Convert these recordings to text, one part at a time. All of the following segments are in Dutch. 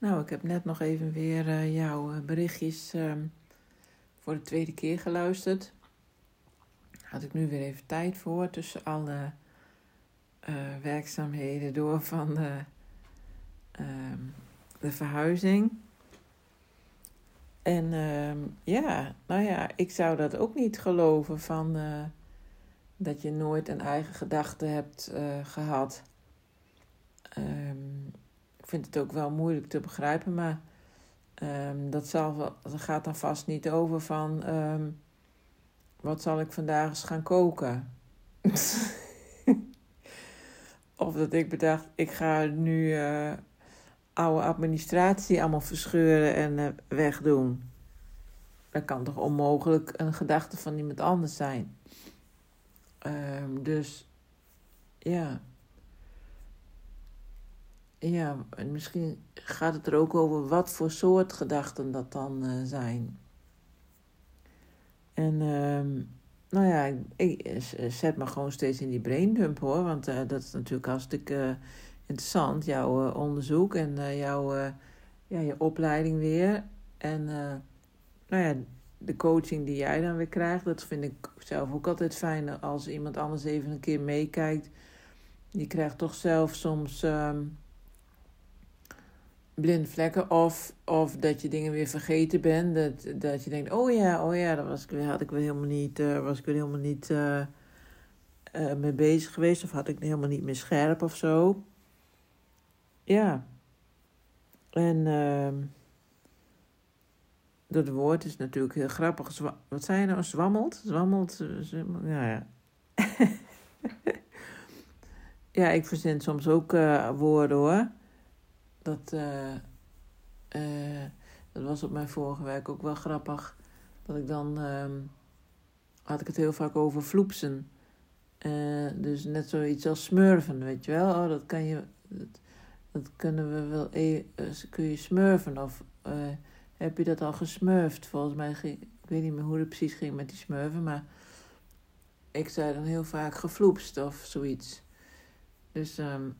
Nou, ik heb net nog even weer uh, jouw eh, berichtjes ehm, voor de tweede keer geluisterd. Had ik nu weer even tijd voor tussen alle uh, werkzaamheden door van de, ehm, de verhuizing. En ehm, ja, nou ja, ik zou dat ook niet geloven van dat je nooit een eigen gedachte hebt gehad. Um, vind het ook wel moeilijk te begrijpen, maar um, dat, zal, dat gaat dan vast niet over van um, wat zal ik vandaag eens gaan koken. of dat ik bedacht, ik ga nu uh, oude administratie allemaal verscheuren en uh, wegdoen. Dat kan toch onmogelijk een gedachte van iemand anders zijn. Um, dus ja. Ja, en misschien gaat het er ook over wat voor soort gedachten dat dan uh, zijn. En uh, nou ja, ik, zet me gewoon steeds in die braindump hoor. Want dat is natuurlijk hartstikke interessant. Jouw onderzoek en jouw ja, je opleiding weer. En nou ja, de coaching die jij dan weer krijgt. Dat vind ik zelf ook altijd fijn als iemand anders even een keer meekijkt. Je krijgt toch zelf soms... Ehm, blinde vlekken of, of dat je dingen weer vergeten bent. Dat, dat je denkt, oh ja, oh ja, daar was ik, had ik weer helemaal niet, uh, was ik weer helemaal niet uh, mee bezig geweest. Of had ik helemaal niet meer scherp of zo. Ja. En ehm, dat woord is natuurlijk heel grappig. Wat zei je nou? Zwammelt? Zwammelt? Ja, ja. ja, ik verzin soms ook woorden hoor dat, uh, uh, dat was op mijn vorige werk ook wel grappig. Dat ik dan, uh, had ik het heel vaak over vloepsen. Uh, dus net zoiets als smurfen, weet je wel. Oh, dat kan je, dat, kunnen we wel, e kun je smurfen of heb je dat al gesmurfd? Volgens mij ging, ik weet niet meer hoe het precies ging met die smurfen, maar ik zei dan heel vaak gevloepst of zoiets. Dus um,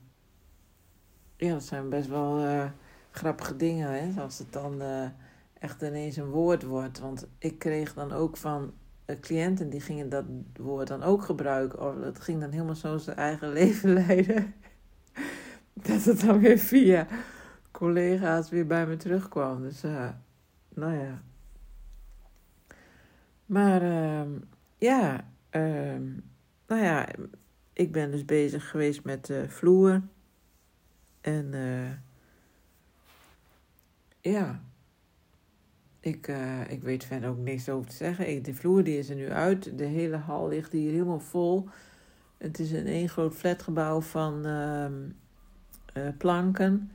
ja, dat zijn best wel uh, grappige dingen, hè? Als het dan uh, echt ineens een woord wordt. Want ik kreeg dan ook van uh, cliënten die gingen dat woord dan ook gebruiken. Of dat ging dan helemaal zo zijn eigen leven leiden. dat het dan weer via collega's weer bij me terugkwam. Dus nou ja. Maar ehm, ja, ehm, nou ja, ik ben dus bezig geweest met vloer. En uh, ja, ik, uh, ik weet verder ook niks over te zeggen. De vloer die is er nu uit. De hele hal ligt hier helemaal vol. Het is een één groot flatgebouw van uh, planken.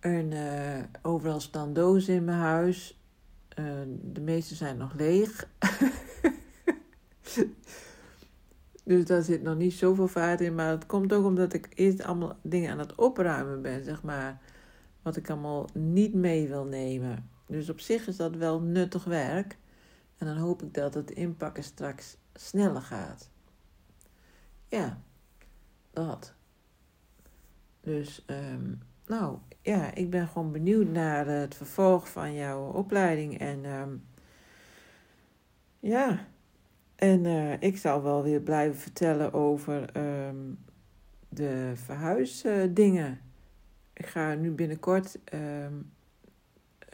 En overal staan dozen in mijn huis. de meeste zijn nog leeg. Dus daar zit nog niet zoveel vaart in. Maar het komt ook omdat ik eerst allemaal dingen aan het opruimen ben, zeg maar. Wat ik allemaal niet mee wil nemen. Dus op zich is dat wel nuttig werk. En dan hoop ik dat het inpakken straks sneller gaat. Ja, dat. Dus, um, nou ja, ik ben gewoon benieuwd naar het vervolg van jouw opleiding. En um, ja, en uh, ik zal wel weer blijven vertellen over um, de verhuisdingen. Ik ga nu binnenkort um,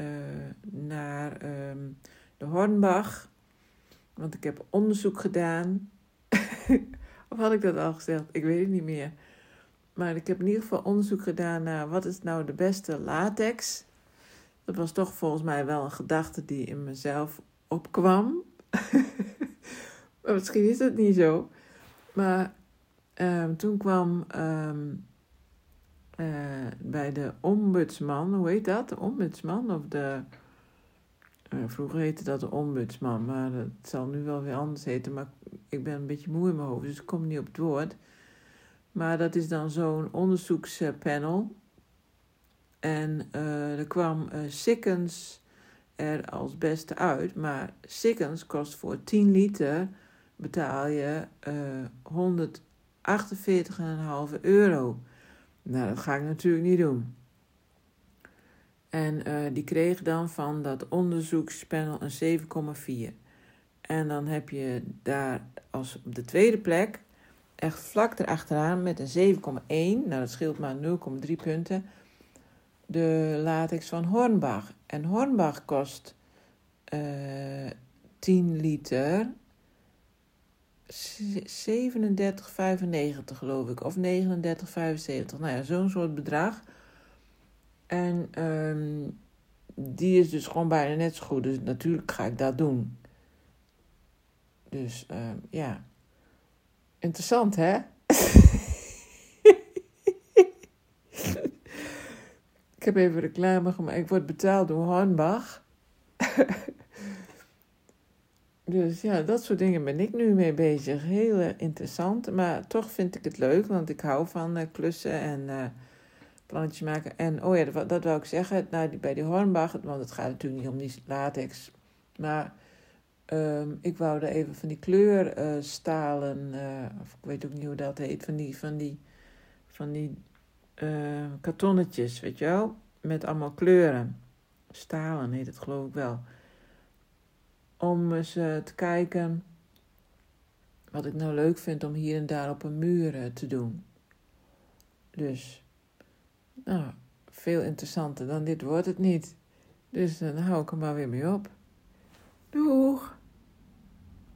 uh, naar um, de Hornbach. Want ik heb onderzoek gedaan. of had ik dat al gezegd? Ik weet het niet meer. Maar ik heb in ieder geval onderzoek gedaan naar wat is nou de beste latex. Dat was toch volgens mij wel een gedachte die in mezelf opkwam. Maar misschien is het niet zo. Maar um, toen kwam um, uh, bij de ombudsman, hoe heet dat? De ombudsman of de. Uh, vroeger heette dat de ombudsman, maar het zal nu wel weer anders heten. Maar ik ben een beetje moe in mijn hoofd, dus ik kom niet op het woord. Maar dat is dan zo'n onderzoekspanel. En uh, er kwam Sikkens er als beste uit. Maar Sikkens kost voor 10 liter betaal je uh, eh, 148,5 euro. Nou, dat ga ik natuurlijk niet doen. En uh, die kreeg dan van dat onderzoekspanel een 7,4. En dan heb je daar als op de tweede plek, echt vlak erachteraan met een 7,1, nou dat scheelt maar 0,3 punten, de latex van Hornbach. En Hornbach kost uh, 10 liter 37,95 geloof ik, of 39,75. Nou ja, zo'n soort bedrag. En um, die is dus gewoon bijna net zo goed. Dus natuurlijk ga ik dat doen. Dus um, ja. Interessant, hè? ik heb even reclame gemaakt. Ik word betaald door Hornbach. Dus ja, dat soort dingen ben ik nu mee bezig. Heel uh, interessant, maar toch vind ik het leuk, want ik hou van uh, klussen en uh, plannetjes maken. En oh ja, dat, dat ik zeggen, nou, bij die Hornbach, want het gaat natuurlijk niet om die latex. Maar um, ik wou er even van die kleurstalen, of ik weet ook niet hoe dat heet, van die, van die, van die kartonnetjes, weet je wel, met allemaal kleuren. Stalen heet het geloof ik wel om eens te kijken wat ik nou leuk vind om hier en daar op een muur eh, te doen. Dus, nou, veel interessanter dan dit wordt het niet. Dus dan hou ik er maar weer mee op. Doeg!